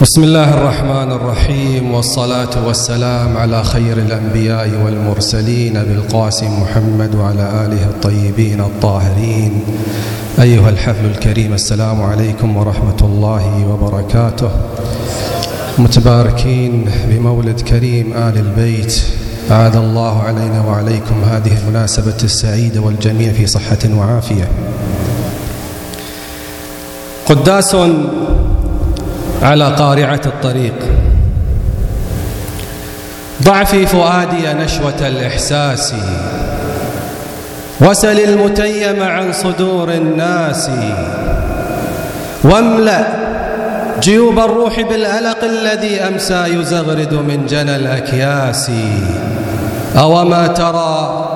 بسم الله الرحمن الرحيم والصلاة والسلام على خير الأنبياء والمرسلين بالقاسم محمد وعلى آله الطيبين الطاهرين. أيها الحفل الكريم السلام عليكم ورحمة الله وبركاته. متباركين بمولد كريم آل البيت أعاد الله علينا وعليكم هذه المناسبة السعيدة والجميع في صحة وعافية. قداس على قارعة الطريق. ضع في فؤادي نشوة الإحساس. وسل المتيم عن صدور الناس. واملأ جيوب الروح بالألق الذي أمسى يزغرد من جنى الأكياس. أوما ترى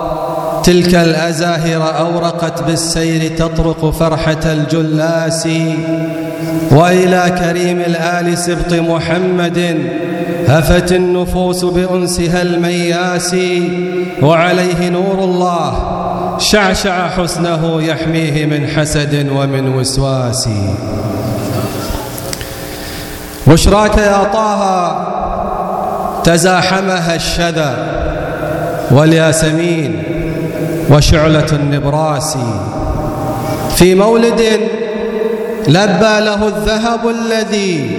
تلك الأزاهر أورقت بالسير تطرق فرحة الجلاس. وإلى كريم الآل سبط محمد هفت النفوس بأنسها المياس وعليه نور الله شعشع حسنه يحميه من حسد ومن وسواس. بشراك يا طه تزاحمها الشذا والياسمين وشعلة النبراس. في مولد لبى له الذهب الذي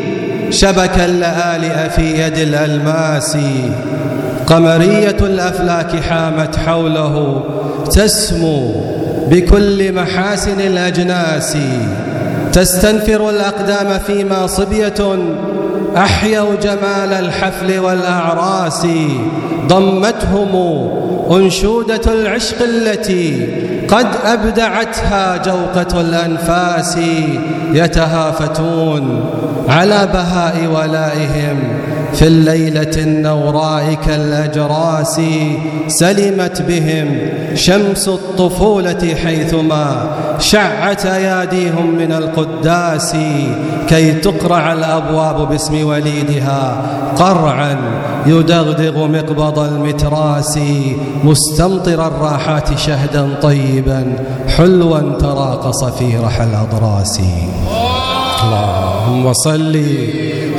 شبك اللآلئ في يد الألماس قمرية الأفلاك حامت حوله تسمو بكل محاسن الأجناس تستنفر الأقدام فيما صبية أحيوا جمال الحفل والأعراس ضمتهم أنشودة العشق التي قد أبدعتها جوقة الأنفاس يتهافتون على بهاء ولائهم في الليلة النوراء كالأجراس سلمت بهم شمس الطفولة حيثما شعت أياديهم من القداس كي تقرع الأبواب باسم وليدها قرعا يدغدغ مقبض المتراس مستمطر الراحات شهدا طيبا حلوا تراقص في رحى الأضراس. اللهم صل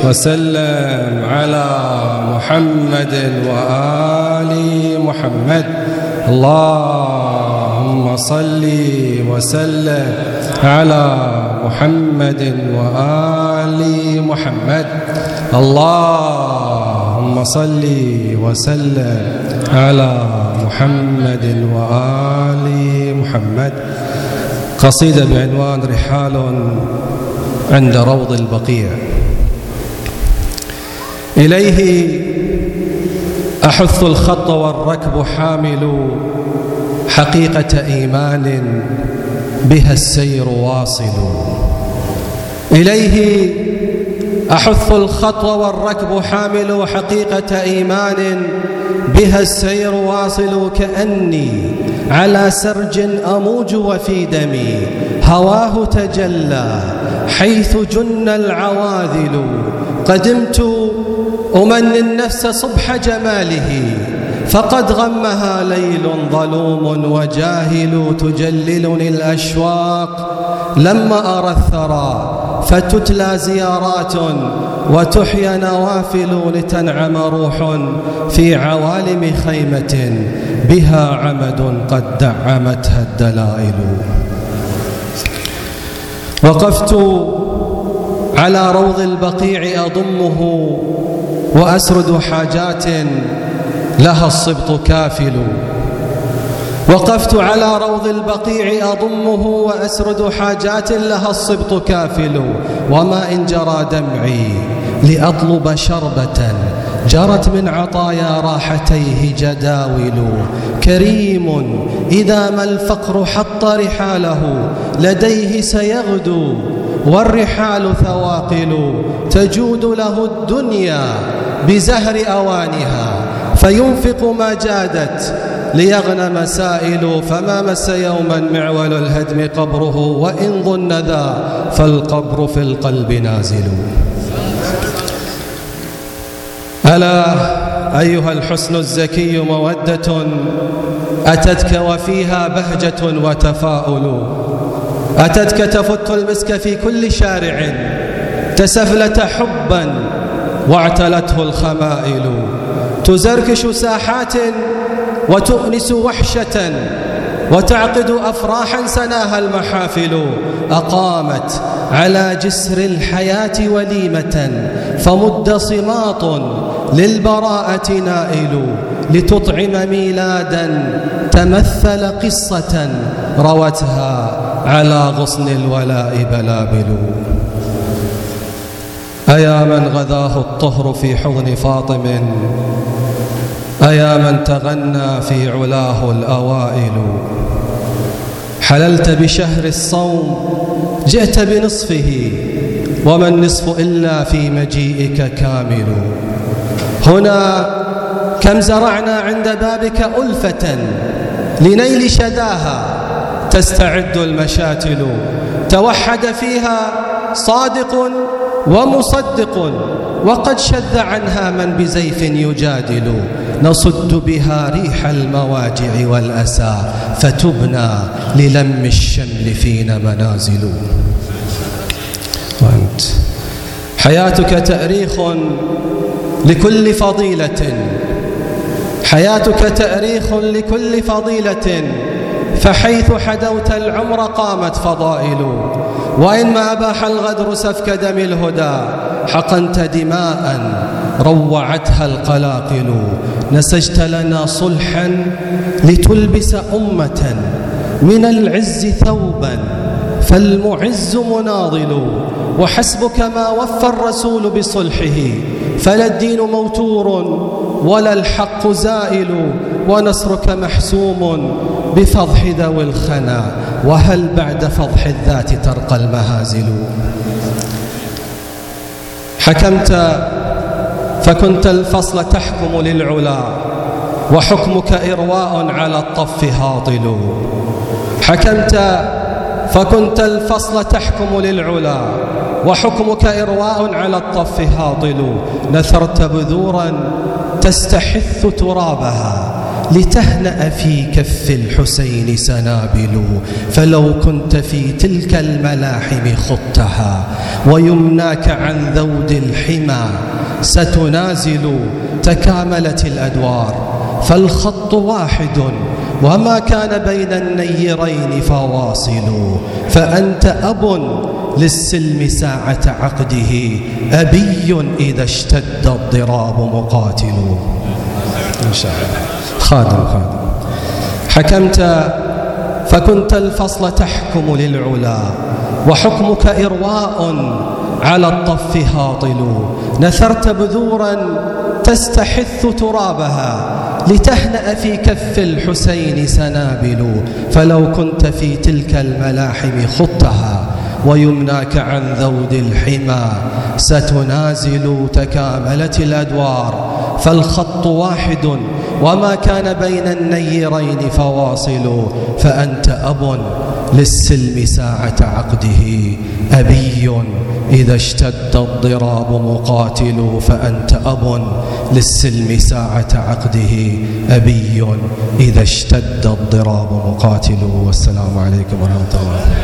وسلم على محمد وآل محمد. اللهم صل وسلم على محمد وآل محمد. اللهم صل وسلم على محمد وآل محمد. قصيدة بعنوان رحال عند روض البقيع. إليه أحث الخط والركب حامل حقيقة إيمان بها السير واصل. إليه أحث الخط والركب حامل حقيقة إيمان بها السير واصل. كأني على سرج أموج وفي دمي هواه تجلى حيث جن العواذل قدمت أمني النفس صبح جماله فقد غمها ليل ظلوم وجاهل تجللني الأشواق. لما أرى الثرى فتتلى زيارات وتحيا نوافل لتنعم روح في عوالم خيمة بها عمد قد دعمتها الدلائل. وقفت على روض البقيع أضمه وأسرد حاجات لها الصبط كافل. وقفت على روض البقيع أضمه وأسرد حاجات لها الصبط كافل. وما إن جرى دمعي لأطلب شربة جرت من عطايا راحتيه جداول. كريم إذا ما الفقر حط رحاله لديه سيغدو والرحال ثواقل. تجود له الدنيا بزهر أوانها فينفق ما جادت ليغنم سائل فما مس يوما معول الهدم قبره وإن ظن ذا فالقبر في القلب نازل. ألا أيها الحسن الزكي مودة أتتك وفيها بهجة وتفاؤل أتتك تفت المسك في كل شارع تسفلت حبا واعتلته الخمائل تزركش ساحات وتؤنس وحشة وتعقد أفراحا سناها المحافل. أقامت على جسر الحياة وليمة فمد صماط للبراءة نائل لتطعم ميلادا تمثل قصة روتها على غصن الولاء بلابل. أيا من غذاه الطهر في حضن فاطم أيا من تغنى في علاه الأوائل؟ حللت بشهر الصوم جئت بنصفه وما النصف إلا في مجيئك كامل. هنا كم زرعنا عند بابك ألفة لنيل شداها تستعد المشاتل. توحد فيها صادق ومصدق وقد شذ عنها من بزيف يجادل. نصد بها ريح المواجع والأسى فتبنى للم الشمل فينا منازل. وأنت. حياتك تأريخ لكل فضيلة. حياتك تأريخ لكل فضيلة فحيث حدوت العمر قامت فضائل. وإنما أباح الغدر سفك دم الهدى حقنت دماء روعتها القلاقل. نسجت لنا صلحا لتلبس أمة من العز ثوبا فالمعز مناضل. وحسبك ما وفى الرسول بصلحه فلا الدين موتور ولا الحق زائل ونصرك محسوم. بفضح ذوي الخنا وهل بعد فضح الذات ترقى المهازل؟ حكمت فكنت الفصل تحكم للعلا وحكمك إرواء على الطف هاطل. حكمت فكنت الفصل تحكم للعلا وحكمك إرواء على الطف هاطل نثرت بذورا تستحث ترابها لتهنأ في كف الحسين سنابل فلو كنت في تلك الملاحم خطها ويمناك عن ذود الحمى ستنازل تكاملت الأدوار فالخط واحد وما كان بين النيرين فواصل فأنت أب للسلم ساعة عقده أبي إذا اشتد الضراب مقاتل. إن شاء الله خادم خادم حكمت فكنت الفصل تحكم للعلا وحكمك إرواء على الطف هاطل. نثرت بذورا تستحث ترابها لتهنأ في كف الحسين سنابل فلو كنت في تلك الملاحم خطها ويمناك عن ذود الحمى ستنازل تكاملت الأدوار. فالخط واحد وما كان بين النيرين فواصل فأنت أب للسلم ساعة عقده أبي. إذا اشتد الضراب مقاتل فأنت أب للسلم ساعة عقده أبي. إذا اشتد الضراب مقاتل والسلام عليكم ورحمة الله.